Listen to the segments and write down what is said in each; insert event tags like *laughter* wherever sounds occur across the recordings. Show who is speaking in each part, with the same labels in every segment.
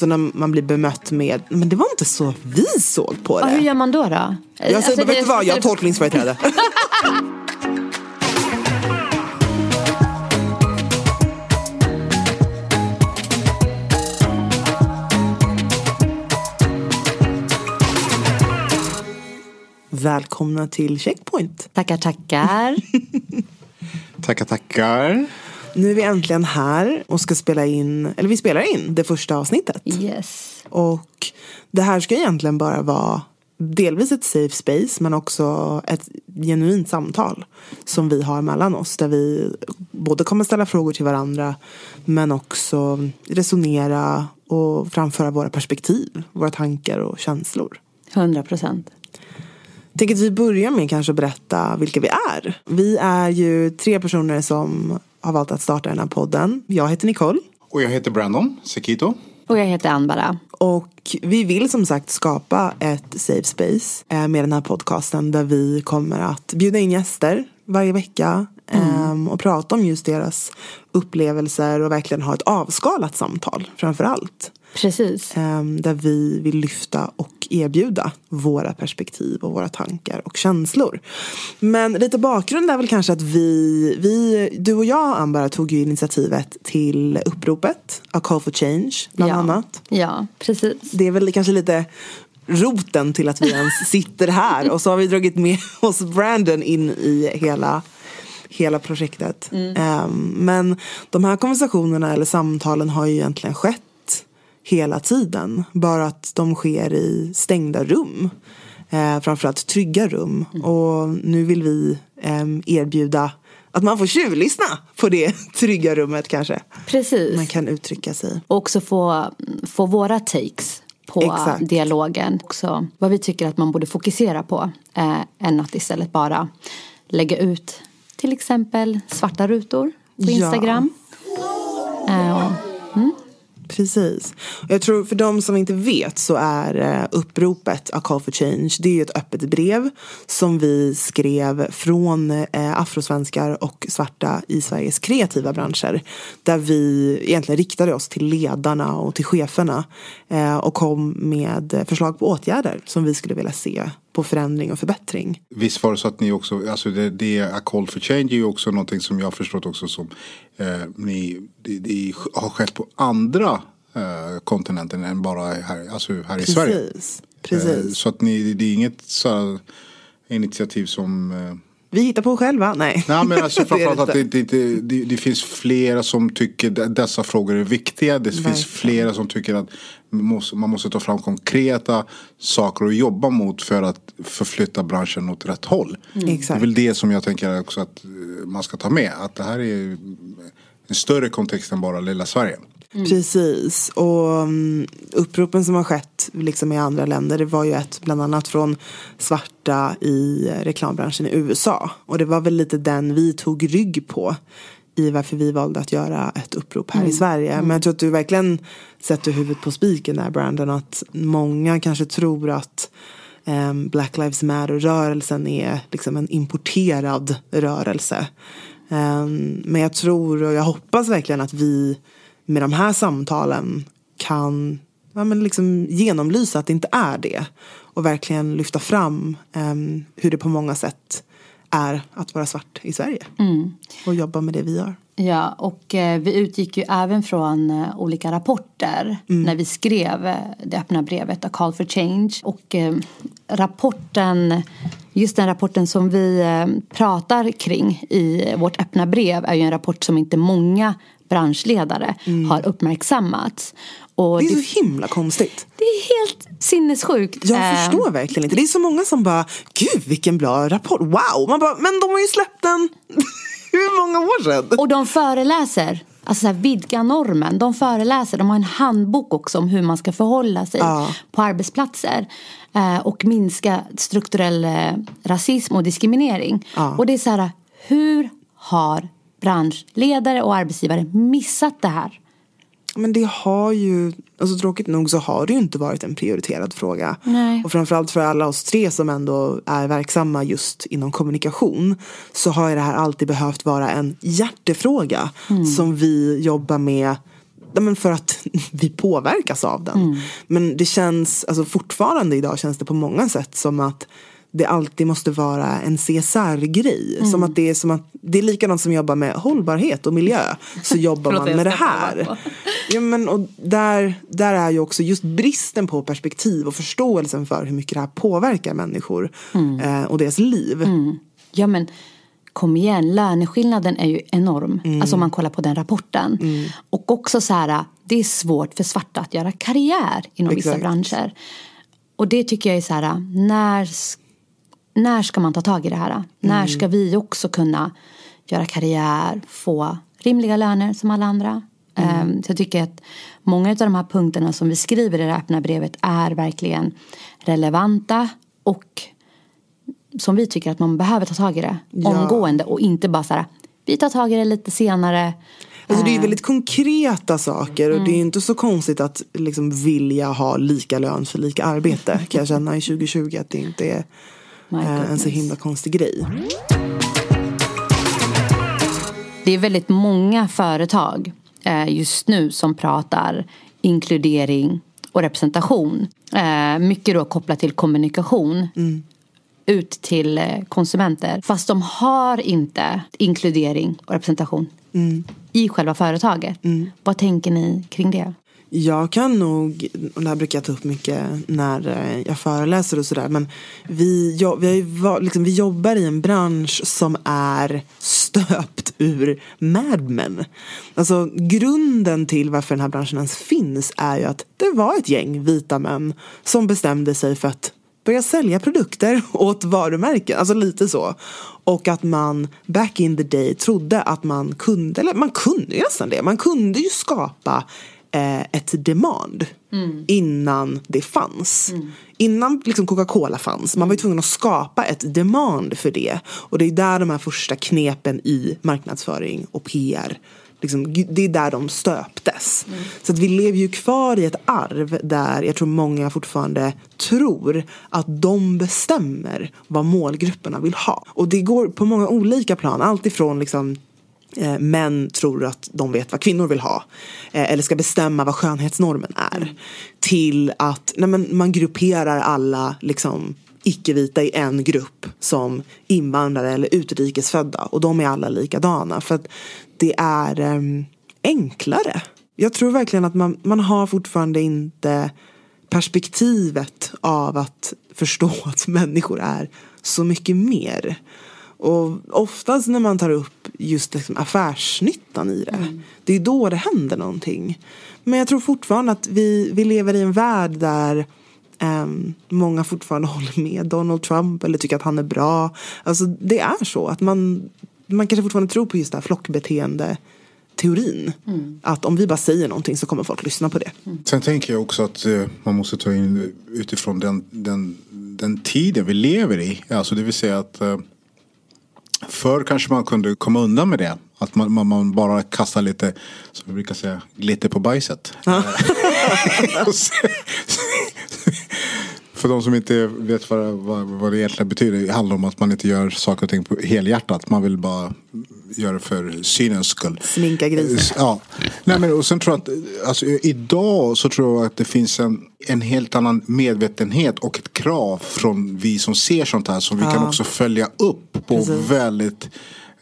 Speaker 1: Så när man blir bemött med, men det var inte så vi såg på
Speaker 2: Ja, hur
Speaker 1: det.
Speaker 2: gör man då? då?
Speaker 1: Jag säger, vet du vad, jag är tolkningsföreträde. *laughs* Välkomna till Checkpoint.
Speaker 2: Tackar, tackar. *laughs*
Speaker 3: Tackar, tackar.
Speaker 1: Nu är vi äntligen här och ska spela in, eller vi spelar in det första avsnittet.
Speaker 2: Yes.
Speaker 1: Och det här ska egentligen bara vara delvis ett safe space men också ett genuint samtal som vi har mellan oss där vi både kommer ställa frågor till varandra men också resonera och framföra våra perspektiv, våra tankar och känslor.
Speaker 2: 100 procent.
Speaker 1: Tänk att vi börjar med kanske att berätta vilka vi är. Vi är ju tre personer som har valt att starta den här podden. Jag heter Nicole.
Speaker 3: Och jag heter Brandon Sekito.
Speaker 2: Och jag heter Ann-Bara.
Speaker 1: Och vi vill som sagt skapa ett safe space eh, med den här podcasten där vi kommer att bjuda in gäster varje vecka eh, och prata om just deras upplevelser och verkligen ha ett avskalat samtal framför allt.
Speaker 2: Precis.
Speaker 1: Eh, där vi vill lyfta och erbjuda våra perspektiv och våra tankar och känslor. Men lite bakgrund är väl kanske att vi, vi du och jag Ambara tog ju initiativet till uppropet A Call for Change bland
Speaker 2: ja.
Speaker 1: annat.
Speaker 2: Ja, precis.
Speaker 1: Det är väl kanske lite roten till att vi ens *laughs* sitter här och så har vi dragit med oss Brandon in i hela hela projektet. Um, men de här konversationerna eller samtalen har ju egentligen skett hela tiden. Bara att de sker i stängda rum. Eh, framförallt trygga rum. Och nu vill vi em, erbjuda att man får tjuvlyssna på det *laughs* trygga rummet kanske.
Speaker 2: Precis.
Speaker 1: Man kan uttrycka sig.
Speaker 2: Och också få, få våra takes på
Speaker 1: Exakt.
Speaker 2: dialogen. Också vad vi tycker att man borde fokusera på. Eh, än att istället bara lägga ut till exempel svarta rutor på
Speaker 1: Ja.
Speaker 2: Instagram. Eh, och,
Speaker 1: Precis. Jag tror för de som inte vet så är eh, uppropet A Call for Change det är ju ett öppet brev som vi skrev från eh, afrosvenskar och svarta i Sveriges kreativa branscher. Där vi egentligen riktade oss till ledarna och till cheferna eh, och kom med förslag på åtgärder som vi skulle vilja se på förändring och förbättring.
Speaker 3: Visst var det så att ni också, alltså det, det A Call for Change är ju också någonting som jag har förstått också som eh, ni, det, det har skett på andra eh, kontinenter än bara här, alltså här i Sverige.
Speaker 1: Precis.
Speaker 3: Eh,
Speaker 1: Precis.
Speaker 3: så att ni, det är inget så initiativ som eh,
Speaker 1: Vi hittar på själva? Nej.
Speaker 3: Nej men alltså *laughs* framförallt
Speaker 1: det
Speaker 3: att det, det, det, det, finns flera som tycker att dessa frågor är viktiga. Det
Speaker 1: Verkligen.
Speaker 3: finns flera som tycker att man måste, man måste ta fram konkreta saker att jobba mot för att förflytta branschen åt rätt håll. Det är väl det som jag tänker också att eh, man ska ta med. Att det här är en större kontext än bara lilla Sverige.
Speaker 1: Precis. Och um, uppropen som har skett liksom i andra länder det var ju ett bland annat från svarta i reklambranschen i USA. Och det var väl lite den vi tog rygg på i varför vi valde att göra ett upprop här i Sverige. Men jag tror att du verkligen sätter huvudet på spiken där Brandon. Att många kanske tror att ehm, Black Lives Matter-rörelsen är liksom en importerad rörelse. Ehm, men jag tror och jag hoppas verkligen att vi med de här samtalen kan ja, men liksom genomlysa att det inte är det. Och verkligen lyfta fram ehm, hur det på många sätt är att vara svart i Sverige. Och jobba med det vi gör.
Speaker 2: Ja, och eh, vi utgick ju även från eh, olika rapporter när vi skrev eh, det öppna brevet A Call for Change. Och eh, rapporten, just den rapporten som vi eh, pratar kring i vårt öppna brev är ju en rapport som inte många branschledare har uppmärksammat. Och
Speaker 1: Det är
Speaker 2: det,
Speaker 1: så himla konstigt.
Speaker 2: det är helt sinnessjukt.
Speaker 1: Jag
Speaker 2: Eh,
Speaker 1: förstår verkligen inte. Det är så många som bara, gud vilken bra rapport, wow. Man bara, men de har ju släppt den *laughs* hur många år sedan?
Speaker 2: Och de föreläser, alltså så här, vidga normen. De föreläser, de har en handbok också om hur man ska förhålla sig
Speaker 1: Ja.
Speaker 2: på arbetsplatser. Eh, och minska strukturell eh, rasism och diskriminering.
Speaker 1: Ja.
Speaker 2: Och det är så här, hur har branschledare och arbetsgivare missat det här?
Speaker 1: Men det har ju, alltså tråkigt nog så har det ju inte varit en prioriterad fråga.
Speaker 2: Nej.
Speaker 1: Och framförallt för alla oss tre som ändå är verksamma just inom kommunikation så har ju det här alltid behövt vara en hjärtefråga som vi jobbar med men för att *laughs* vi påverkas av den. Men det känns, alltså fortfarande idag känns det på många sätt som att det alltid måste vara en CSR-grej. Som att det är som att det är likadant som jobbar med hållbarhet och miljö. Så *laughs* jobbar man med det här. Ja, men, och där, där är ju också just bristen på perspektiv och förståelsen för hur mycket det här påverkar människor eh, och deras liv.
Speaker 2: Ja men kom igen, löneskillnaden är ju enorm. Alltså om man kollar på den rapporten. Och också så här, det är svårt för svarta att göra karriär inom vissa
Speaker 1: Exakt.
Speaker 2: branscher. Och det tycker jag är så här, när, när ska man ta tag i det här? När ska vi också kunna göra karriär, få rimliga löner som alla andra? Ehm, Så jag tycker att många av de här punkterna som vi skriver i det öppna brevet är verkligen relevanta och som vi tycker att man behöver ta tag i det omgående och inte bara så här, vi tar tag i det lite senare.
Speaker 1: Alltså det är ju väldigt konkreta saker och det är ju inte så konstigt att liksom vilja ha lika lön för lika arbete. Kan jag känna i 2020 att det inte är en så himla konstig grej.
Speaker 2: Det är väldigt många företag eh, just nu som pratar inkludering och representation. Eh, mycket då kopplat till kommunikation. Ut till eh, konsumenter. Fast de har inte inkludering och representation i själva företaget. Vad tänker ni kring det?
Speaker 1: Jag kan nog, och det här brukar jag ta upp mycket när eh, jag föreläser och sådär, men vi, jo- vi, har ju liksom, vi jobbar i en bransch som är stöpt ur Mad Men. Alltså grunden till varför den här branschen ens finns är ju att det var ett gäng vita män som bestämde sig för att börja sälja produkter *laughs* åt varumärken, alltså lite så. Och att man back in the day trodde att man kunde, eller man kunde ju nästan det, man kunde ju skapa eh, ett demand innan det fanns. Innan liksom Coca-Cola fanns, man var ju tvungen att skapa ett demand för det. Och det är där de här första knepen i marknadsföring och PR Liksom, det är där de stöptes. Så att vi lever ju kvar i ett arv där jag tror många fortfarande tror att de bestämmer vad målgrupperna vill ha. Och det går på många olika plan. Allt ifrån liksom män tror att de vet vad kvinnor vill ha. Eh, eller ska bestämma vad skönhetsnormen är. Till att nej, men man grupperar alla liksom icke-vita i en grupp som invandrare eller utrikesfödda och de är alla likadana för att det är em, enklare. Jag tror verkligen att man, man har fortfarande inte perspektivet av att förstå att människor är så mycket mer. Och oftast när man tar upp just liksom affärsnyttan i det, det är då det händer någonting. Men jag tror fortfarande att vi, vi lever i en värld där Ehm, många fortfarande *laughs* håller med Donald Trump eller tycker att han är bra. Alltså det är så att man, man kanske fortfarande tror på just det här flockbeteende teorin. Att om vi bara säger någonting så kommer folk lyssna på det.
Speaker 3: Sen tänker jag också att eh, man måste ta in utifrån den, den, den tiden vi lever i. Alltså det vill säga att eh, förr kanske man kunde komma undan med det. Att man, man, man bara kastar lite, som vi brukar säga, glitter på bajset. *laughs* För de som inte vet vad, vad, vad det egentligen betyder. Det handlar om att man inte gör saker och ting på helhjärtat. Man vill bara göra det för synens skull.
Speaker 1: Sminka grisen.
Speaker 3: Ja. Nej, men, och sen tror jag att alltså, idag så tror jag att det finns en, en helt annan medvetenhet och ett krav från vi som ser sånt här som vi kan också följa upp på
Speaker 1: Precis.
Speaker 3: väldigt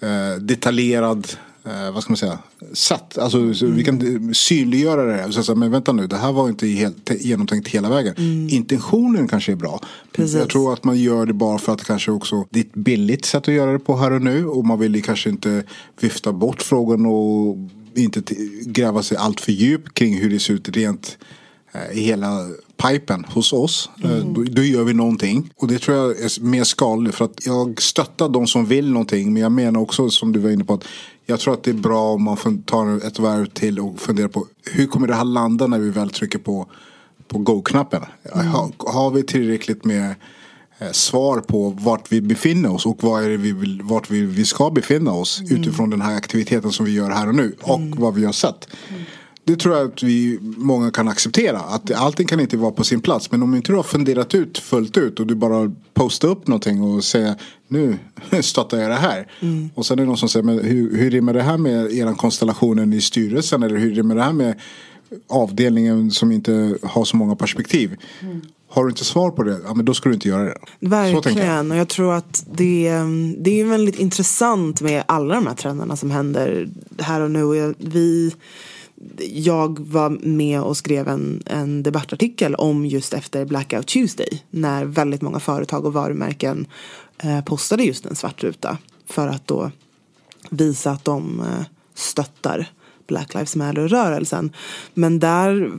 Speaker 3: eh, detaljerad eh, vad ska man säga, sätt. Alltså, så Vi kan synliggöra det här. säga Så, här, men vänta nu, det här var inte helt genomtänkt hela vägen. Intentionen kanske är bra.
Speaker 1: Precis.
Speaker 3: Jag tror att man gör det bara för att kanske också det är ett billigt sätt att göra det på här och nu. Och man vill kanske inte vifta bort frågan och inte gräva sig allt för djupt kring hur det ser ut rent eh, i hela pipen hos oss. Eh, Då, då gör vi någonting. Och det tror jag är mer skadligt. För att jag stöttar de som vill någonting. Men jag menar också som du var inne på att jag tror att det är bra om man tar ett varv till och funderar på hur kommer det här landa när vi väl trycker på, på go-knappen. Har, har vi tillräckligt med eh, svar på vart vi befinner oss och vad är det vi vill, vart vi, vi ska befinna oss utifrån den här aktiviteten som vi gör här och nu och vad vi har sett. Det tror jag att vi många kan acceptera. Att allting kan inte vara på sin plats. Men om inte du har funderat ut fullt ut och du bara postar upp någonting och säger nu *laughs* stöttar jag det här. Och sen är det någon som säger men hur, hur rimmar det här med er konstellationen i styrelsen? Eller hur rimmar det här med avdelningen som inte har så många perspektiv? Har du inte svar på det, ja, men då ska du inte göra det. Tänker jag.
Speaker 1: Verkligen. Och jag tror att det, det är väldigt intressant med alla de här trenderna som händer här och nu. Och vi, jag var med och skrev en, en debattartikel om just efter Blackout Tuesday. När väldigt många företag och varumärken eh, postade just en svart ruta. För att då visa att de eh, stöttar Black Lives Matter-rörelsen. Men där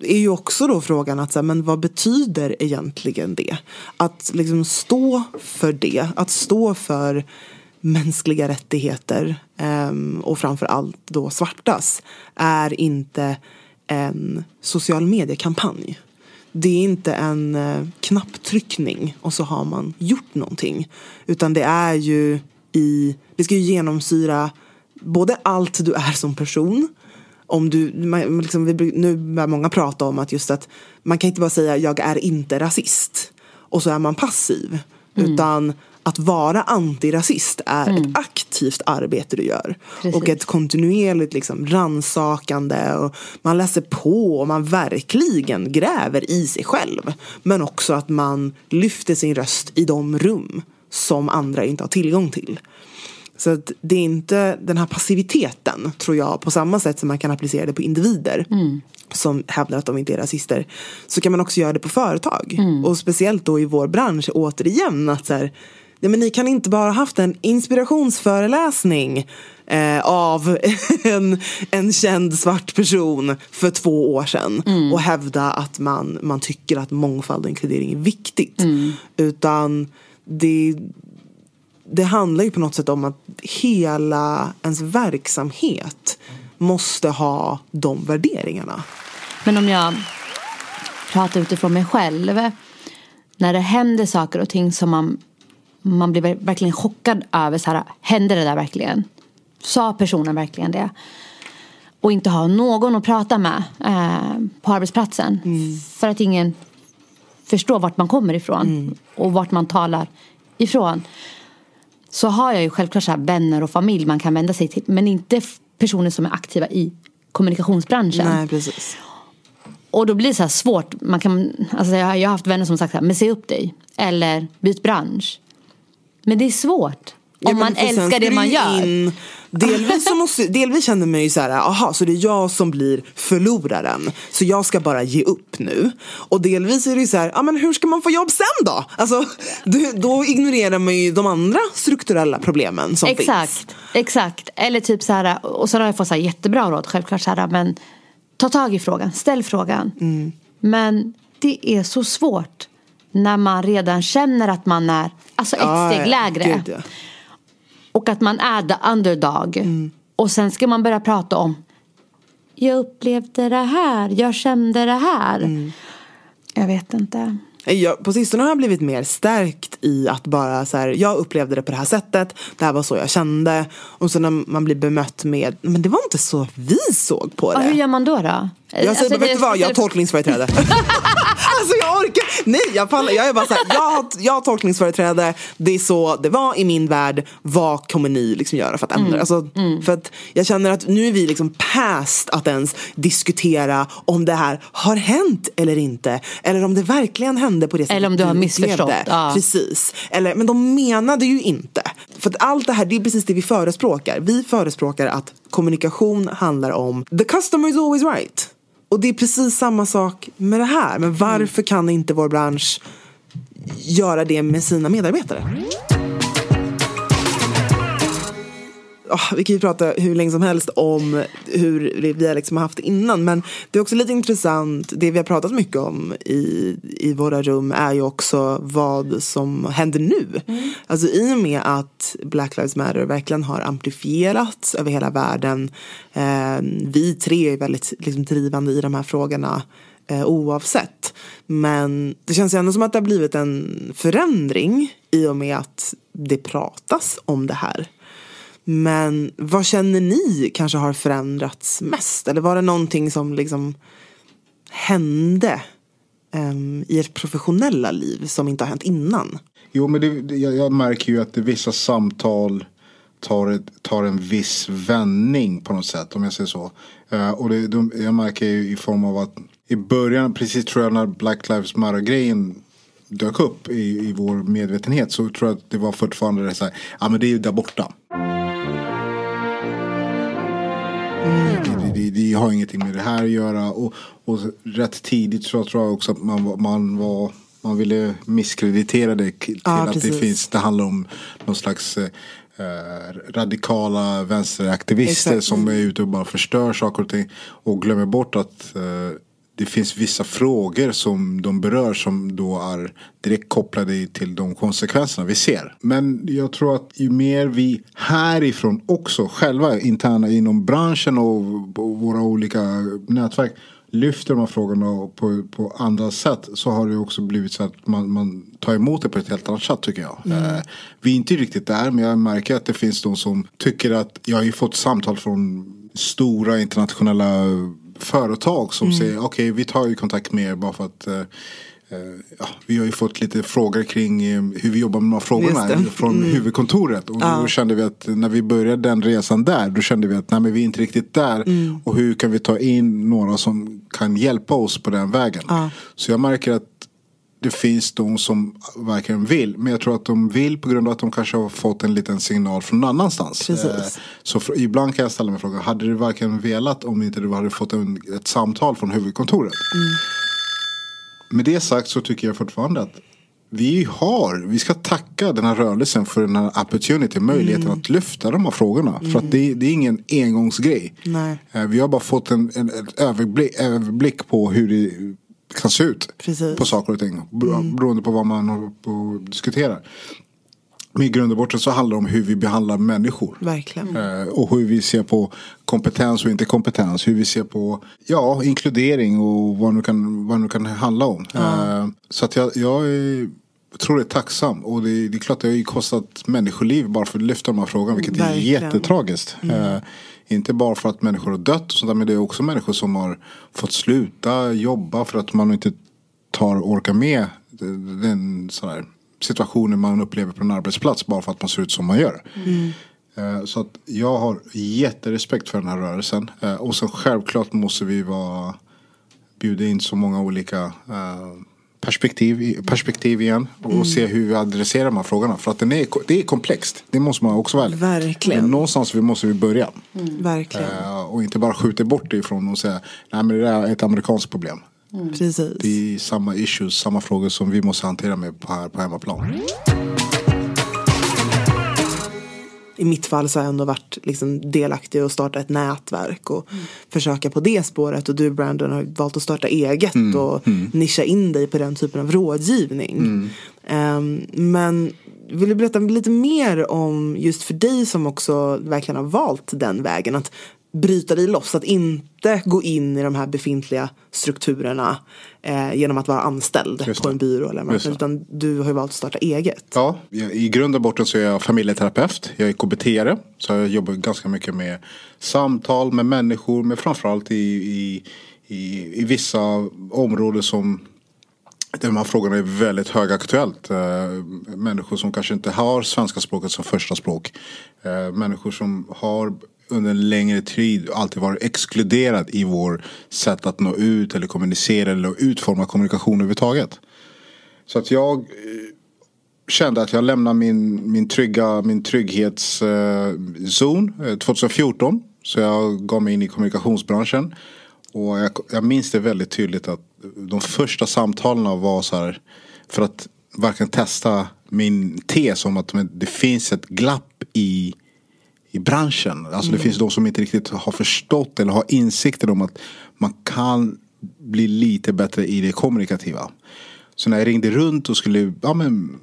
Speaker 1: är ju också då frågan att så här, men vad betyder egentligen det? Att liksom stå för det, att stå för mänskliga rättigheter ehm, och framför allt då svartas är inte en social mediekampanj. Det är inte en eh, knapptryckning och så har man gjort någonting. Utan det är ju i, det ska ju genomsyra både allt du är som person om du, man, liksom, vi, nu börjar många prata om att just att man kan inte bara säga jag är inte rasist och så är man passiv. Utan att vara antirasist är ett aktivt arbete du gör.
Speaker 2: Precis.
Speaker 1: Och ett kontinuerligt liksom, ransakande och man läser på och man verkligen gräver i sig själv. Men också att man lyfter sin röst i de rum som andra inte har tillgång till. Så att det är inte den här passiviteten, tror jag, på samma sätt som man kan applicera det på individer som hävdar att de inte är rasister. Så kan man också göra det på företag. Och speciellt då i vår bransch, återigen, att så här, nej, men ni kan inte bara ha haft en inspirationsföreläsning eh, av *laughs* en, en känd svart person för två år sedan och hävda att man, man tycker att mångfald och inkludering är viktigt. Utan det det handlar ju på något sätt om att hela ens verksamhet måste ha de värderingarna.
Speaker 2: Men om jag pratar utifrån mig själv. När det händer saker och ting som man, man blir ver- verkligen chockad över. Så här, hände det där verkligen? Sa personen verkligen det? Och inte ha någon att prata med eh, på arbetsplatsen. För att ingen förstår vart man kommer ifrån. Och vart man talar ifrån. Så har jag ju självklart så vänner och familj man kan vända sig till. Men inte personer som är aktiva i kommunikationsbranschen.
Speaker 1: Nej, precis.
Speaker 2: Och då blir det så svårt. Man kan, alltså jag, har- jag har haft vänner som sagt så här, men se upp dig. Eller byt bransch. Men det är svårt.
Speaker 1: Ja,
Speaker 2: om man
Speaker 1: sen
Speaker 2: älskar
Speaker 1: ska
Speaker 2: det man gör.
Speaker 1: in- Delvis, så måste, *laughs* delvis känner man ju så här, aha, så det är jag som blir förloraren. Så jag ska bara ge upp nu. Och delvis är det ju så här, ja men hur ska man få jobb sen då? Alltså, då, då ignorerar man ju de andra strukturella problemen som finns.
Speaker 2: Exakt, exakt. Eller typ så här, och så har jag fått så här jättebra råd självklart så här, men ta tag i frågan, ställ frågan.
Speaker 1: Mm.
Speaker 2: Men det är så svårt när man redan känner att man är alltså ett
Speaker 1: Ja,
Speaker 2: steg lägre.
Speaker 1: gud, ja.
Speaker 2: Och att man är the underdog. Och sen ska man börja prata om Jag upplevde det här, jag kände det här. Jag vet inte.
Speaker 1: Jag, på sistone har jag blivit mer stärkt i att bara så här, jag upplevde det på det här sättet, det här var så jag kände. Och så när man blir bemött med, men det var inte så vi såg på det.
Speaker 2: Ja, hur gör man då? då?
Speaker 1: Jag säger
Speaker 2: Alltså,
Speaker 1: bara, vet du vad, jag har tolkningsföreträde. *laughs* alltså jag orkar, nej jag pallar, jag är bara såhär, jag har, jag har tolkningsföreträde, det är så det var i min värld, vad kommer ni liksom göra för att ändra? Alltså, För att jag känner att nu är vi liksom past att ens diskutera om det här har hänt eller inte. Eller om det verkligen hände på det sättet
Speaker 2: Eller om du har missförstått, ja.
Speaker 1: Precis. Eller, men de menade ju inte. För att allt det här, det är precis det vi förespråkar. Vi förespråkar att kommunikation handlar om the customer is always right. Och det är precis samma sak med det här. Men varför kan inte vår bransch göra det med sina medarbetare? Ah, vi kan ju prata hur länge som helst om hur vi har liksom haft innan. Men det är också lite intressant, det vi har pratat mycket om i, i våra rum är ju också vad som händer nu. Alltså i och med att Black Lives Matter verkligen har amplifierats över hela världen. Eh, vi tre är väldigt liksom, drivande i de här frågorna eh, oavsett. Men det känns ju ändå som att det har blivit en förändring i och med att det pratas om det här. Men vad känner ni kanske har förändrats mest? Eller var det någonting som liksom hände um, i ert professionella liv som inte har hänt innan?
Speaker 3: Jo, men det, jag, jag märker ju att det, vissa samtal tar, ett, tar en viss vändning på något sätt, om jag säger så. Uh, och det, de, jag märker ju i form av att i början, precis tror jag när Black Lives Matter-grejen dök upp i, i vår medvetenhet så tror jag att det var fortfarande det så här, ja men det är ju där borta. Det, det, det har ingenting med det här att göra. Och, och rätt tidigt så tror jag också att man, man var man ville misskreditera det till
Speaker 1: Ja,
Speaker 3: att det
Speaker 1: precis.
Speaker 3: finns, det handlar om någon slags eh, radikala vänsteraktivister
Speaker 1: Exakt.
Speaker 3: som är ute och bara förstör saker och ting. Och glömmer bort att eh, det finns vissa frågor som de berör som då är direkt kopplade till de konsekvenserna vi ser. Men jag tror att ju mer vi härifrån också själva interna inom branschen och våra olika nätverk lyfter de här frågorna på, på andra sätt så har det också blivit så att man, man tar emot det på ett helt annat sätt tycker jag. Eh, vi är inte riktigt där men jag märker att det finns de som tycker att jag har ju fått samtal från stora internationella företag som säger okej vi tar ju kontakt med er bara för att eh, eh, ja, vi har ju fått lite frågor kring eh, hur vi jobbar med de här frågorna från huvudkontoret. Och då kände vi att när vi började den resan där då kände vi att nej, men vi är inte riktigt där. Och hur kan vi ta in några som kan hjälpa oss på den vägen. Så jag märker att det finns de som verkligen vill. Men jag tror att de vill på grund av att de kanske har fått en liten signal från någon annanstans.
Speaker 1: Precis.
Speaker 3: Eh, Så för, ibland kan jag ställa mig frågan, hade du verkligen velat om inte du hade fått en, ett samtal från huvudkontoret? Med det sagt så tycker jag fortfarande att vi har, vi ska tacka den här rörelsen för den här opportunity, möjligheten att lyfta de här frågorna. För att det, det är ingen engångsgrej.
Speaker 1: Nej.
Speaker 3: Eh, Vi har bara fått en, en, en överblick, överblick på hur det kan se ut
Speaker 1: Precis.
Speaker 3: på saker och ting. Bero- Beroende på vad man diskuterar. Men i grund och botten så handlar det om hur vi behandlar människor.
Speaker 1: Verkligen.
Speaker 3: Eh, Och hur vi ser på kompetens och inte kompetens. Hur vi ser på ja, inkludering och vad det nu kan, vad nu kan handla om. Eh, Så att jag, jag är, är tacksam. Och det, det är klart det har ju kostat människoliv bara för att lyfta de här frågorna. Vilket
Speaker 1: Verkligen.
Speaker 3: är jättetragiskt. Eh, Inte bara för att människor har dött och sånt där, men det är också människor som har fått sluta jobba för att man inte tar orkar med den, här situationen man upplever på en arbetsplats bara för att man ser ut som man gör. Eh, Så att jag har jätterespekt för den här rörelsen. Eh, Och sen självklart måste vi vara, bjuda in så många olika eh, perspektiv, perspektiv igen. Och se hur vi adresserar de här frågorna. För att den är, det är komplext. Det måste man också vara ärlig.
Speaker 1: Verkligen.
Speaker 3: Men någonstans vi måste vi börja.
Speaker 1: Verkligen.
Speaker 3: Eh, Och inte bara skjuta bort det ifrån och säga nej men det där är ett amerikanskt problem.
Speaker 1: Precis.
Speaker 3: Det är samma issues, samma frågor som vi måste hantera med på, här på hemmaplan.
Speaker 1: I mitt fall så har jag ändå varit liksom delaktig och starta ett nätverk och försöka på det spåret. Och du Brandon har valt att starta eget och nischa in dig på den typen av rådgivning. Ehm, men vill du berätta lite mer om just för dig som också verkligen har valt den vägen. Att bryta dig loss, att inte gå in i de här befintliga strukturerna eh, genom att vara anställd på en byrå eller något, utan du har ju valt att starta eget.
Speaker 3: Ja, i grund och botten så är jag familjeterapeut. Jag är KBT-are. Så jag jobbar ganska mycket med samtal med människor. Men framförallt i, i, i, i vissa områden som de här frågorna är väldigt högaktuellt. Eh, människor som kanske inte har svenska språket som första språk. Eh, människor som har under en längre tid alltid varit exkluderad i vår sätt att nå ut eller kommunicera eller utforma kommunikation överhuvudtaget. Så att jag eh, kände att jag lämnade min, min, trygga, min trygghetszon eh, 2014. Eh, så jag gav mig in i kommunikationsbranschen. Och jag, jag minns det väldigt tydligt att de första samtalen var så här. För att verkligen testa min tes om att det finns ett glapp i, i branschen. Alltså det finns de som inte riktigt har förstått eller har insikter om att man kan bli lite bättre i det kommunikativa. Så när jag ringde runt och skulle ja, men,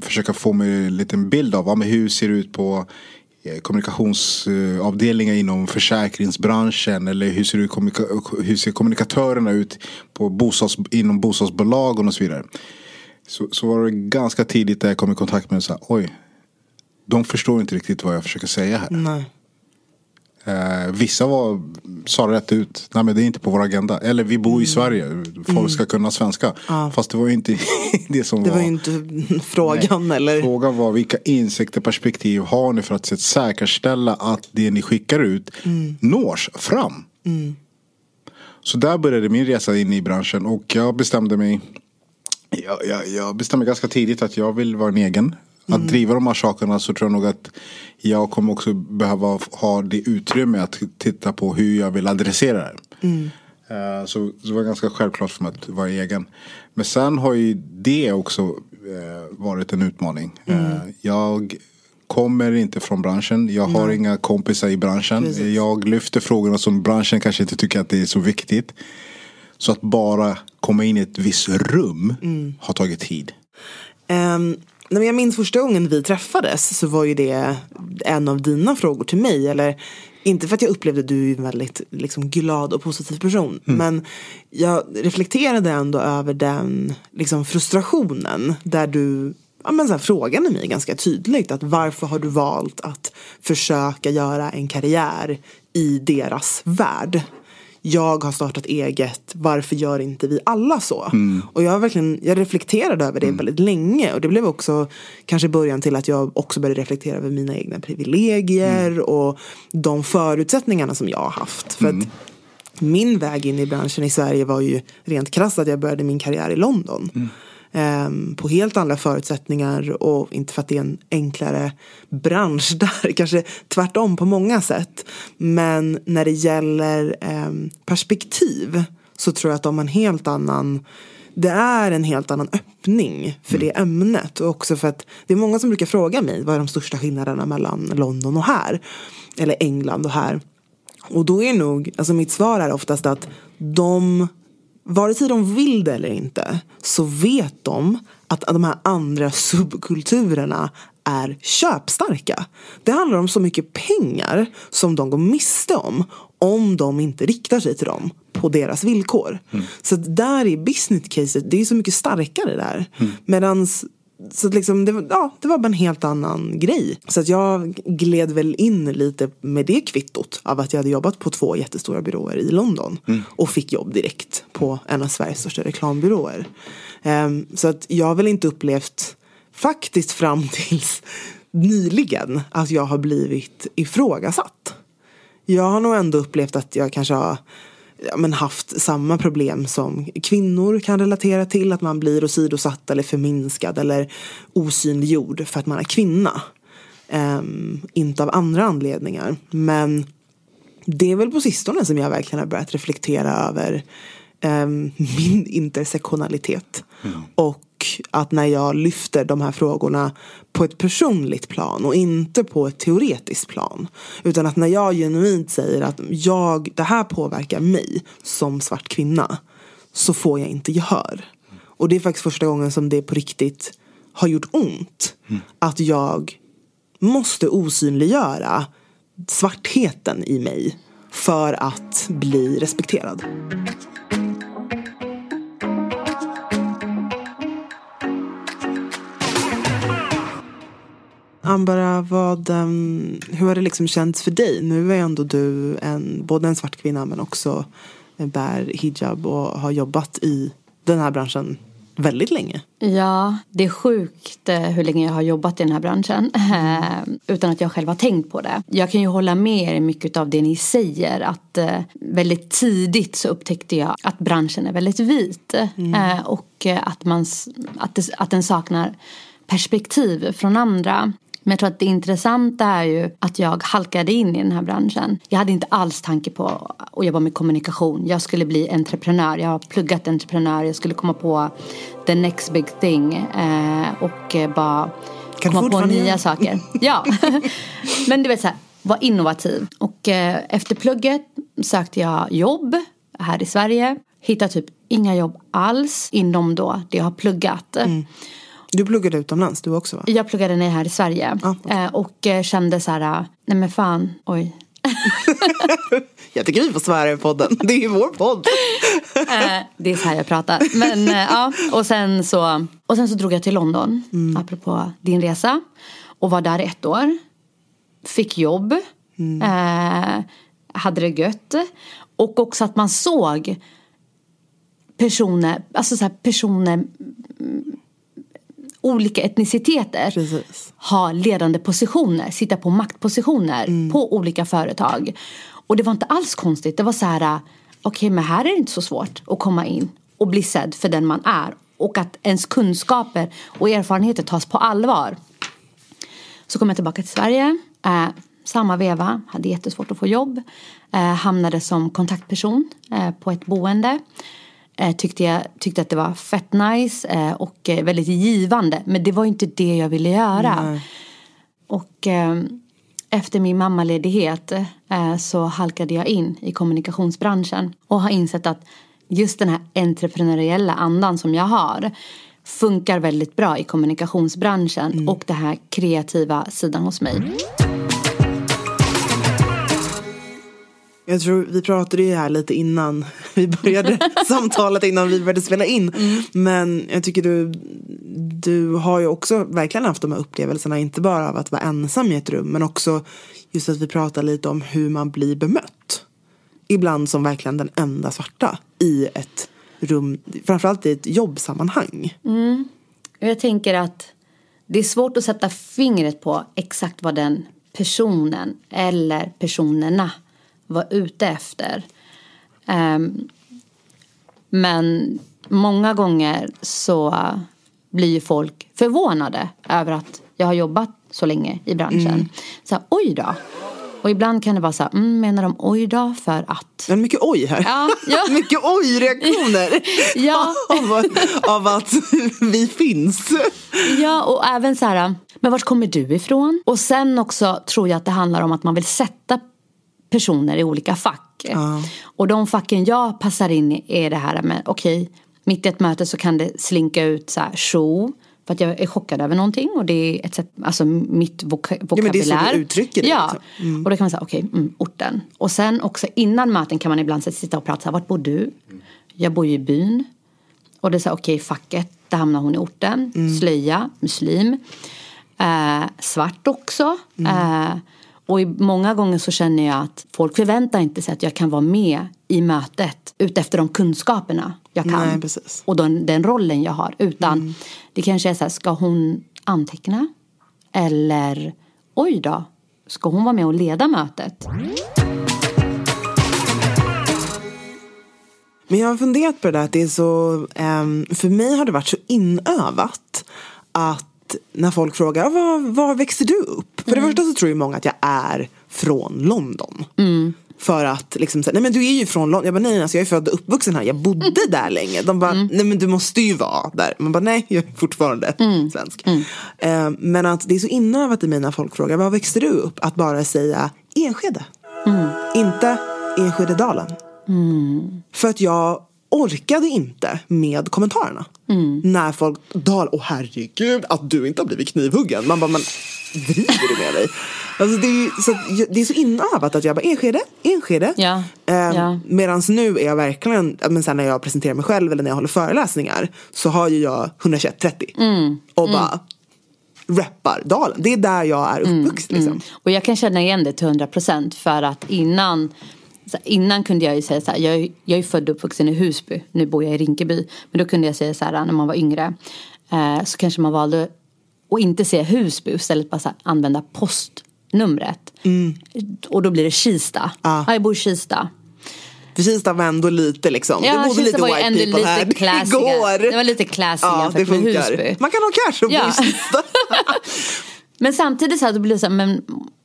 Speaker 3: försöka få mig en liten bild av ja, men hur ser det ut på eh, kommunikationsavdelningar inom försäkringsbranschen eller hur ser, kommunika- hur ser kommunikatörerna ut på bostads, inom bostadsbolag och så vidare. Så, så var det ganska tidigt där jag kom i kontakt med så här, oj, de förstår inte riktigt vad jag försöker säga här.
Speaker 1: Nej.
Speaker 3: Eh, vissa var, sa rätt ut, nej men det är inte på vår agenda. Eller vi bor i Sverige, folk ska kunna svenska. Fast det var ju inte *laughs* det som
Speaker 1: Det
Speaker 3: var.
Speaker 1: var ju inte *laughs* frågan eller?
Speaker 3: Frågan var vilka insikter perspektiv har ni för att säkerställa att det ni skickar ut nås fram. Så där började min resa in i branschen och jag bestämde mig jag, jag, jag bestämde ganska tidigt att jag vill vara en egen. Att driva de här sakerna så tror jag nog att jag kommer också behöva ha det utrymme att titta på hur jag vill adressera det. Eh, Så så det var ganska självklart för mig att vara egen. Men sen har ju det också eh, varit en utmaning. Eh, Jag kommer inte från branschen. Jag har inga kompisar i branschen.
Speaker 1: Precis.
Speaker 3: Jag lyfter frågorna som branschen kanske inte tycker att det är så viktigt. Så att bara komma in i ett visst rum har tagit tid.
Speaker 1: Um, när jag minns första gången vi träffades så var ju det en av dina frågor till mig. Eller inte för att jag upplevde att du är en väldigt liksom, glad och positiv person. Men jag reflekterade ändå över den liksom, frustrationen. Där du ja, men så här, frågade mig ganska tydligt. att Varför har du valt att försöka göra en karriär i deras värld? Jag har startat eget, varför gör inte vi alla så? Och jag, verkligen, jag reflekterade över det väldigt länge och det blev också kanske början till att jag också började reflektera över mina egna privilegier och de förutsättningarna som jag har haft. För att min väg in i branschen i Sverige var ju rent krasst att jag började min karriär i London. Ehm, på helt andra förutsättningar och inte för att det är en enklare bransch *laughs* där, kanske tvärtom på många sätt. Men när det gäller ehm, perspektiv så tror jag att de har en helt annan det är en helt annan öppning för det ämnet. Och också för att det är många som brukar fråga mig vad är de största skillnaderna mellan London och här. Eller England och här. Och då är nog, alltså mitt svar är oftast att de, vare sig de vill det eller inte, så vet de att de här andra subkulturerna är köpstarka. Det handlar om så mycket pengar som de går miste om om de inte riktar sig till dem på deras villkor. Så att där är business caset, det är så mycket starkare där. Medans så att liksom, det, var- ja, det var bara en helt annan grej. Så att jag gled väl in lite med det kvittot av att jag hade jobbat på två jättestora byråer i London. Och fick jobb direkt på en av Sveriges största reklambyråer. Ehm, så att jag har väl inte upplevt, faktiskt fram tills nyligen, att jag har blivit ifrågasatt. Jag har nog ändå upplevt att jag kanske har ja, men haft samma problem som kvinnor kan relatera till. Att man blir åsidosatt eller förminskad eller osynliggjord för att man är kvinna. Ehm, inte av andra anledningar. Men det är väl på sistone som jag verkligen har börjat reflektera över ehm, *laughs* min intersektionalitet. Och att när jag lyfter de här frågorna på ett personligt plan och inte på ett teoretiskt plan. Utan att när jag genuint säger att jag, det här påverkar mig som svart kvinna. Så får jag inte gehör. Och det är faktiskt första gången som det på riktigt har gjort ont. Att jag måste osynliggöra svartheten i mig för att bli respekterad. Ambara, vad, um, hur har det liksom känts för dig? Nu är ändå du en, både en svart kvinna men också bär hijab och har jobbat i den här branschen väldigt länge.
Speaker 2: Ja, det är sjukt eh, hur länge jag har jobbat i den här branschen mm. utan att jag själv har tänkt på det. Jag kan ju hålla med er mycket av det ni säger att eh, väldigt tidigt så upptäckte jag att branschen är väldigt vit mm. och att, man, att, det, att den saknar perspektiv från andra. Men jag tror att det intressanta är ju att jag halkade in i den här branschen. Jag hade inte alls tanke på att jobba med kommunikation. Jag skulle bli entreprenör. Jag har pluggat entreprenör. Jag skulle komma på the next big thing. Eh, och bara kan komma på nya igen? saker. Ja. *laughs* Men du vet så här, var innovativ. Och eh, efter plugget sökte jag jobb här i Sverige. Hittade typ inga jobb alls inom då det jag har pluggat. Mm.
Speaker 1: Du pluggade utomlands du också va?
Speaker 2: Jag pluggade ner här i Sverige. Ah, okay. eh, och eh, kände så här, eh, nej men fan, oj. *laughs*
Speaker 1: jag tycker vi får svära i podden. Det är ju vår podd. *laughs*
Speaker 2: det är så här jag pratar. Men ja, och sen, så, och sen så drog jag till London. Mm. Apropå din resa. Och var där ett år. Fick jobb. Mm. Eh, hade det gött. Och också att man såg personer, alltså så personer olika etniciteter
Speaker 1: Precis.
Speaker 2: ha ledande positioner, sitta på maktpositioner mm. på olika företag. Och det var inte alls konstigt. Det var så här, okej okay, men här är det inte så svårt att komma in och bli sedd för den man är. Och att ens kunskaper och erfarenheter tas på allvar. Så kom jag tillbaka till Sverige. Eh, samma veva, hade jättesvårt att få jobb. Eh, hamnade som kontaktperson eh, på ett boende tyckte jag tyckte att det var fett nice eh, och eh, väldigt givande. Men det var inte det jag ville göra. Nej. Och eh, efter min mammaledighet eh, så halkade jag in i kommunikationsbranschen och har insett att just den här entreprenöriella andan som jag har funkar väldigt bra i kommunikationsbranschen mm. och den här kreativa sidan hos mig.
Speaker 1: Jag tror vi pratade ju här lite innan vi började *laughs* samtalet innan vi började spela in. Mm. Men jag tycker du, du har ju också verkligen haft de här upplevelserna. Inte bara av att vara ensam i ett rum men också just att vi pratar lite om hur man blir bemött. Ibland som verkligen den enda svarta i ett rum, framförallt i ett jobbsammanhang.
Speaker 2: Mm. Jag tänker att det är svårt att sätta fingret på exakt vad den personen eller personerna var ute efter. Um, men många gånger så blir ju folk förvånade över att jag har jobbat så länge i branschen. Mm. Så här, oj då. Och ibland kan det vara så här, mm, menar de oj då för att?
Speaker 1: Det är mycket oj här.
Speaker 2: Ja, ja. *laughs*
Speaker 1: mycket oj-reaktioner. *laughs*
Speaker 2: ja.
Speaker 1: av, *laughs* av att vi finns.
Speaker 2: Ja, och även så här, men vart kommer du ifrån? Och sen också tror jag att det handlar om att man vill sätta personer i olika fack.
Speaker 1: Ja.
Speaker 2: Och de facken jag passar in i är det här med, okej, okay, mitt i ett möte så kan det slinka ut så här, show. För att jag är chockad över någonting och det är ett sätt, alltså mitt voka vokabulär. Ja men det är
Speaker 1: så du uttrycker det.
Speaker 2: Ja, liksom. mm. och då kan man säga okej, okay, mm, orten. Och sen också innan möten kan man ibland sitta och prata så här, vart bor du? Jag bor ju i byn. Och det är så okej, okay, facket, där hamnar hon i orten. Mm. Slöja, muslim. Eh, svart också. Mm. Eh, och många gånger så känner jag att folk förväntar inte sig att jag kan vara med i mötet utefter de kunskaperna jag kan.
Speaker 1: Nej.
Speaker 2: Och den, den rollen jag har. Utan mm. det kanske är så här, ska hon anteckna? Eller oj då, ska hon vara med och leda mötet?
Speaker 1: Men jag har funderat på det där att det är så, um, för mig har det varit så inövat att när folk frågar var, var växte du upp? För det mm. första så tror ju många att jag är från London.
Speaker 2: Mm.
Speaker 1: För att liksom säga, nej men du är ju från London. Jag bara nej, alltså jag är född och uppvuxen här. Jag bodde mm. där länge. De bara, mm. nej men du måste ju vara där. Man bara nej, jag är fortfarande
Speaker 2: mm.
Speaker 1: svensk. Eh, men att det är så inövat i mig när folk frågar, var växte du upp? Att bara säga Enskede.
Speaker 2: Mm.
Speaker 1: Inte Enskededalen.
Speaker 2: Mm.
Speaker 1: För att jag orkade inte med kommentarerna.
Speaker 2: Mm.
Speaker 1: När folk talar, åh herregud att du inte har blivit knivhuggen. Man bara, men driver du med dig? Alltså det, är, så det är så inövat att jag bara, Enskede, Enskede.
Speaker 2: Ja,
Speaker 1: Eh,
Speaker 2: ja.
Speaker 1: Medan nu är jag verkligen, men sen när jag presenterar mig själv eller när jag håller föreläsningar så har ju jag 12130
Speaker 2: Mm.
Speaker 1: och bara rappar dalen. Det är där jag är uppvuxen. Liksom.
Speaker 2: Och jag kan känna igen det till 100 procent för att innan här, Innan kunde jag ju säga så här, jag, är- jag är född och uppvuxen i Husby, nu bor jag i Rinkeby. Men då kunde jag säga så här när man var yngre, eh, så kanske man valde att inte säga Husby, istället bara här, använda postnumret. Och då blir det Kista,
Speaker 1: Ja.
Speaker 2: ja. jag bor i Kista.
Speaker 1: För Kista var ändå lite liksom, det bodde lite white
Speaker 2: ändå
Speaker 1: people
Speaker 2: lite
Speaker 1: här. *laughs* Det
Speaker 2: classigare.
Speaker 1: går.
Speaker 2: Det var lite classy
Speaker 1: ja,
Speaker 2: jämfört med. Husby.
Speaker 1: Man kan ha cash och bo
Speaker 2: Ja.
Speaker 1: i Kista. *laughs*
Speaker 2: Men samtidigt så här, då blir det så här, men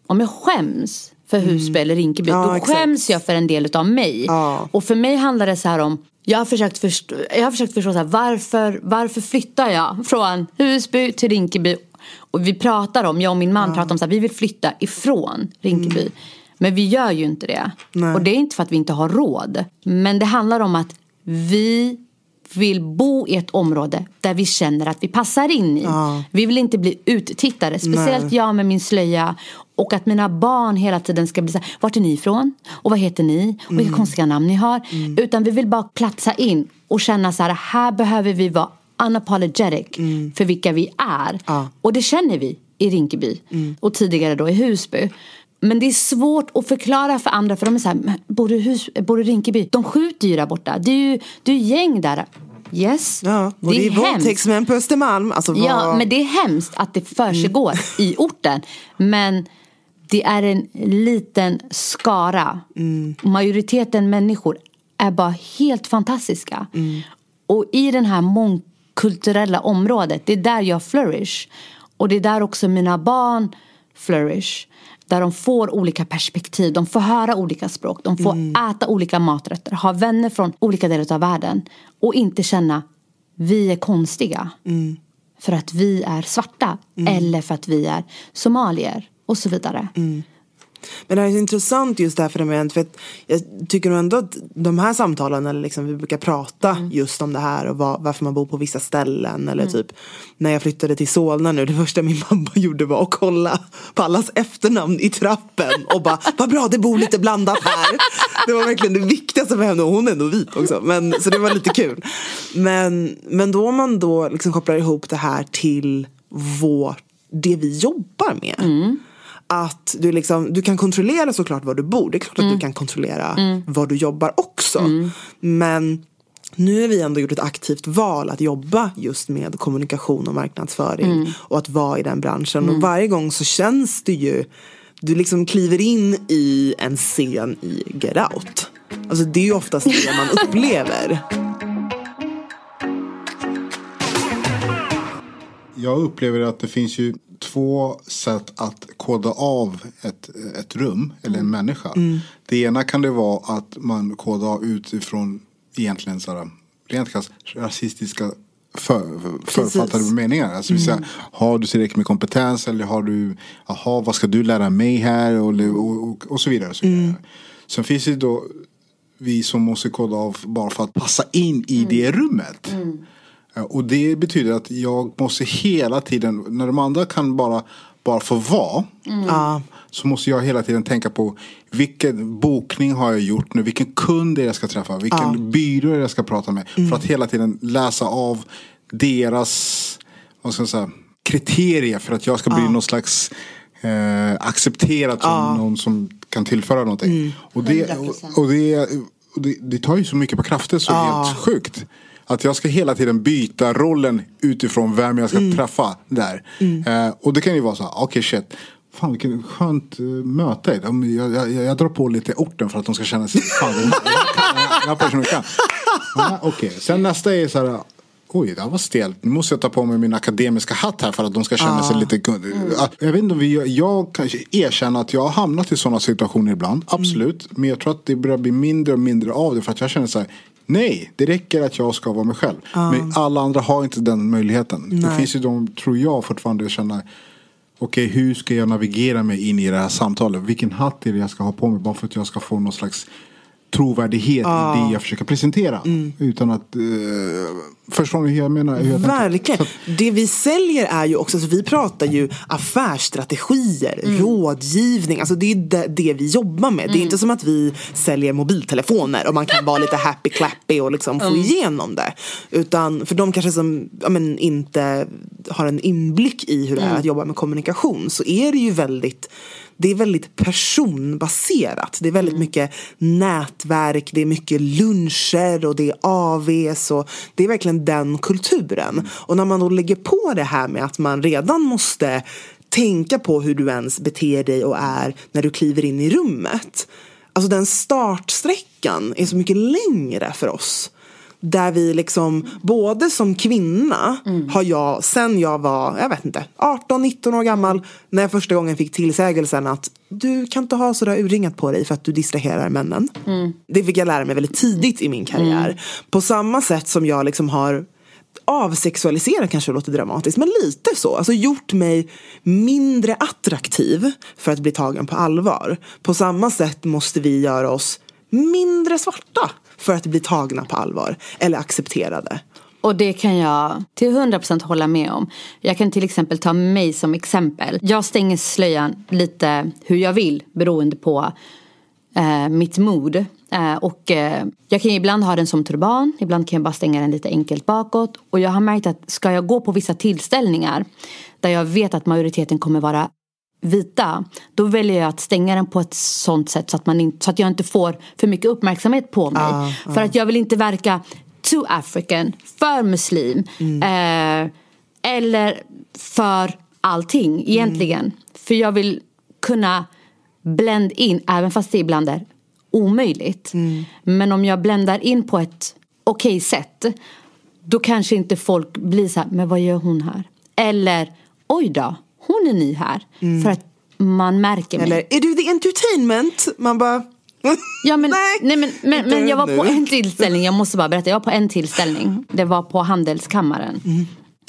Speaker 2: om jag skäms för Husby eller Rinkeby,
Speaker 1: Mm. Ja,
Speaker 2: då
Speaker 1: exakt.
Speaker 2: skäms jag för en del av mig.
Speaker 1: Ja.
Speaker 2: Och för mig handlar det så här om, jag har försökt förstå, jag har försökt förstå så här, varför, varför flyttar jag från Husby till Rinkeby? Och vi pratar om, jag och min man pratar om så här, vi vill flytta ifrån Rinkeby. Men vi gör ju inte det.
Speaker 1: Mm. Nej.
Speaker 2: Och det är inte för att vi inte har råd. Men det handlar om att vi vill bo i ett område där vi känner att vi passar in i. Vi vill inte bli uttittade. Speciellt
Speaker 1: Nej.
Speaker 2: jag med min slöja. Och att mina barn hela tiden ska bli så här, vart är ni ifrån? Och vad heter ni? Och vilka konstiga namn ni har. Utan vi vill bara platsa in och känna så här, här behöver vi vara unapologetic för vilka vi är.
Speaker 1: Ja.
Speaker 2: Och det känner vi i Rinkeby och tidigare då i Husby. Men det är svårt att förklara för andra för de är så här, "Men bor du, hus, bor du Rinkeby? De skjuter ju där borta. Det är ju det är gäng där. Yes,
Speaker 1: Ja, och det är,
Speaker 2: hemskt.
Speaker 1: våldtäktsmän på Östermalm. Alltså,
Speaker 2: Ja,
Speaker 1: vad-
Speaker 2: men det är hemskt att det försiggår i orten. Men det är en liten skara. Majoriteten människor är bara helt fantastiska. Och i den här mångkulturella området, det är där jag flourish. Och det är där också mina barn flourish. Där de får olika perspektiv, de får höra olika språk, de får äta olika maträtter, ha vänner från olika delar av världen. Och inte känna, vi är konstiga för att vi är svarta eller för att vi är somalier och så vidare.
Speaker 1: Men det här är så intressant just det här fenomenet. För att jag tycker nog ändå att de här samtalen, eller liksom vi brukar prata
Speaker 2: Mm.
Speaker 1: just om det här och vad, varför man bor på vissa ställen. Eller typ när jag flyttade till Solna nu, det första min *laughs* mamma gjorde var att kolla på allas efternamn i trappen. Och bara, vad bra det bor lite blandat här. Det var verkligen det viktigaste för henne och hon är ändå vit också. Men, så det var lite kul. Men, men då om man då liksom kopplar ihop det här till vår, det vi jobbar med. Att du, liksom, du kan kontrollera såklart var du bor. Det är klart att du kan kontrollera var du jobbar också. Men nu har vi ändå gjort ett aktivt val att jobba just med kommunikation och marknadsföring. Och att vara i den branschen. Och varje gång så känns det ju du liksom kliver in i en scen i Get Out. Alltså det är ju oftast det man *laughs* upplever.
Speaker 3: Jag upplever att det finns ju två sätt att koda av ett, ett rum eller en människa. Det ena kan det vara att man kodar av utifrån egentligen sådär, rent krasst rasistiska för, författade meningar. Alltså, mm. säga, har du tillräckligt med kompetens eller har du, jaha vad ska du lära mig här och, och, och, och så vidare. Och så vidare. Sen finns det då vi som måste koda av bara för att passa in i det rummet. Eh, Och det betyder att jag måste hela tiden, när de andra kan bara, bara få vara.
Speaker 1: Ja.
Speaker 3: Så måste jag hela tiden tänka på vilken bokning har jag gjort nu? Vilken kund är jag ska träffa? Vilken byrå är jag ska prata med? För att hela tiden läsa av deras vad ska jag säga, kriterier för att jag ska bli någon slags eh, accepterad som någon som kan tillföra någonting. Och, det, och, och, det, och det, det tar ju så mycket på krafter så helt sjukt. Att jag ska hela tiden byta rollen utifrån vem jag ska träffa där. Eh, och det kan ju vara så här, okej shit. Fan vilket skönt uh, möte. Jag, jag, jag drar på lite orten för att de ska känna sig, fan den här, den här, personen kan. Ja, okej, sen nästa är så här, oj det här var stelt. Nu måste jag ta på mig min akademiska hatt här för att de ska känna sig lite kund. Ja, Jag vet inte om vi, jag kanske erkänner att jag har hamnat i sådana situationer ibland. Absolut. Men jag tror att det börjar bli mindre och mindre av det för att jag känner så här. Nej, det räcker att jag ska vara mig själv. Men alla andra har inte den möjligheten. Det finns ju de, tror jag, fortfarande känner Okej, hur ska jag navigera mig in i det här samtalet? Vilken hatt är det jag ska ha på mig bara för att jag ska få någon slags trovärdighet i det jag försöker presentera.
Speaker 1: Mm.
Speaker 3: Utan att... Eh, förstår ni hur jag menar? Hur jag?
Speaker 1: Verkligen. Det vi säljer är ju också, alltså vi pratar ju affärsstrategier,
Speaker 2: Mm.
Speaker 1: rådgivning. Alltså det är det, det vi jobbar med.
Speaker 2: Mm.
Speaker 1: Det är inte som att vi säljer mobiltelefoner och man kan vara lite happy clappy och liksom få
Speaker 2: Mm.
Speaker 1: igenom det. Utan för de kanske som ja, men, inte har en inblick i hur det
Speaker 2: Mm.
Speaker 1: är att jobba med kommunikation så är det ju väldigt det är väldigt personbaserat. Det är väldigt mycket nätverk, det är mycket luncher och det är AVs och det är verkligen den kulturen. Och när man då lägger på det här med att man redan måste tänka på hur du ens beter dig och är när du kliver in i rummet. Alltså den startsträckan är så mycket längre för oss. Där vi liksom, både som kvinna har jag, sen jag var, jag vet inte, 18-19 år gammal, när jag första gången fick tillsägelsen att du kan inte ha sådär urringat på dig för att du distraherar männen. Det fick jag lära mig väldigt tidigt i min karriär. På samma sätt som jag liksom har avsexualiserat kanske låter dramatiskt, men lite så. Alltså gjort mig mindre attraktiv för att bli tagen på allvar. På samma sätt måste vi göra oss mindre svarta för att bli tagna på allvar eller accepterade.
Speaker 2: Och det kan jag till 100% hålla med om. Jag kan till exempel ta mig som exempel. Jag stänger slöjan lite hur jag vill beroende på eh, mitt mod. Eh, och eh, jag kan ibland ha den som turban, ibland kan jag bara stänga den lite enkelt bakåt. Och jag har märkt att ska jag gå på vissa tillställningar där jag vet att majoriteten kommer vara vita, då väljer jag att stänga den på ett sånt sätt så att, man inte, så att jag inte får för mycket uppmärksamhet på mig. För att jag vill inte verka too African, för muslim. Eh, eller för allting egentligen. För jag vill kunna blend in, även fast det ibland är omöjligt. Men om jag bländar in på ett okej sätt, då kanske inte folk blir så här, men vad gör hon här? Eller, oj då, hon är ny här. För att man märker mig.
Speaker 1: Eller är du the entertainment? Man bara *laughs*
Speaker 2: Ja, men, nej, men, men,
Speaker 1: inte
Speaker 2: men jag var på
Speaker 1: nu.
Speaker 2: en tillställning, jag måste bara berätta, jag var på en tillställning. Det var på Handelskammaren.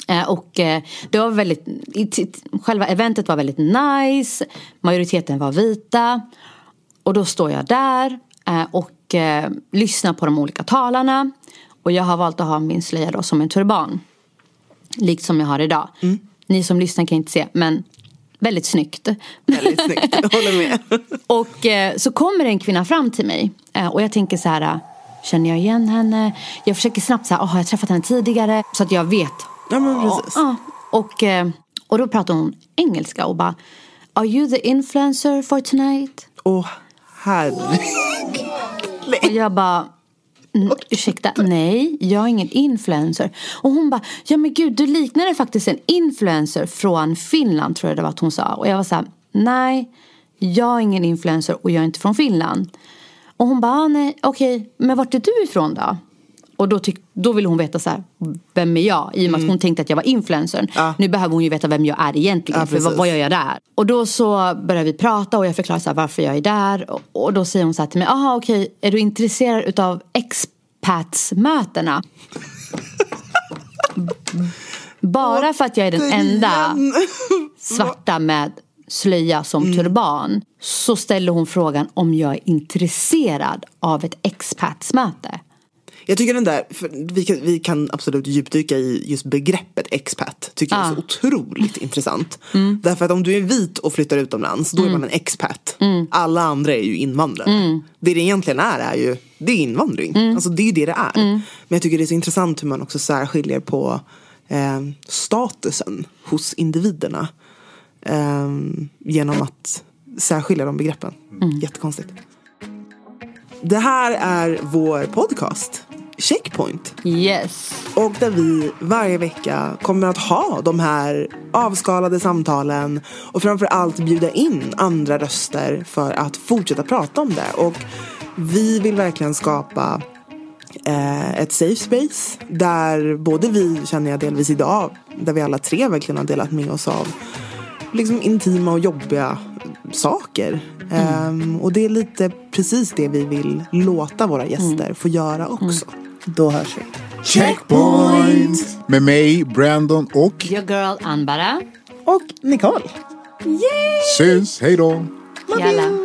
Speaker 2: Eh, och eh, det var väldigt, själva eventet var väldigt nice, majoriteten var vita. Och då står jag där eh, och lyssnar på de olika talarna. Och jag har valt att ha min slöja då som en turban. Likt som jag har idag. Ni som lyssnar kan inte se, men väldigt snyggt.
Speaker 1: väldigt snyggt, jag håller med. *laughs*
Speaker 2: Och eh, så kommer en kvinna fram till mig eh, och jag tänker så här, eh, känner jag igen henne? Jag försöker snabbt så här, oh, har jag träffat henne tidigare? Så att jag vet.
Speaker 1: Ja men precis.
Speaker 2: Ja, och, eh, och då pratar hon engelska och bara, are you the influencer for tonight?
Speaker 1: Åh herregud.
Speaker 2: Och jag bara, "Mm, ursäkta, nej, jag är ingen influencer. Och hon bara, ja men gud, du liknar faktiskt en influencer från Finland, tror jag det var att hon sa. Och jag var så här, nej, jag är ingen influencer och jag är inte från Finland. Och hon bara, ah, nej, okej, men vart är du ifrån då? Och då, tyck, då ville hon veta så här, vem är jag? I och med att hon tänkte att jag var influencern.
Speaker 1: Ja.
Speaker 2: Nu behöver hon ju veta vem jag är egentligen.
Speaker 1: Ja,
Speaker 2: för vad, vad gör jag där? Och då så börjar vi prata och jag förklarar så här, varför jag är där. Och, och då säger hon så här till mig, aha okej, är du intresserad utav expatsmötena? Bara för att jag är den enda *laughs* svarta med slöja som
Speaker 1: Mm.
Speaker 2: turban så ställer hon frågan om jag är intresserad av ett expatsmöte.
Speaker 1: Jag tycker den där, för vi, kan, vi kan absolut djupdyka i just begreppet expat. Tycker jag är så otroligt intressant. Därför att om du är vit och flyttar utomlands, då är man en expat. Alla andra är ju invandrare. Det det egentligen är, är ju, det är invandring. Alltså det är ju det det är. Men jag tycker det är så intressant hur man också särskiljer på eh, statusen hos individerna. Eh, genom att särskilja de begreppen. Jättekonstigt. Det här är vår podcast, Checkpoint.
Speaker 2: Yes.
Speaker 1: Och där vi varje vecka kommer att ha de här avskalade samtalen och framför allt bjuda in andra röster för att fortsätta prata om det. Och vi vill verkligen skapa eh, ett safe space där både vi, känner jag delvis idag, där vi alla tre verkligen har delat med oss av liksom intima och jobbiga saker. Ehm, och det är lite precis det vi vill låta våra gäster få göra också. Då hörs vi.
Speaker 3: Checkpoint! Med mig, Brandon och
Speaker 2: Your girl Anbara.
Speaker 1: Och Nicole.
Speaker 3: syns. Hej då!
Speaker 2: Jalla.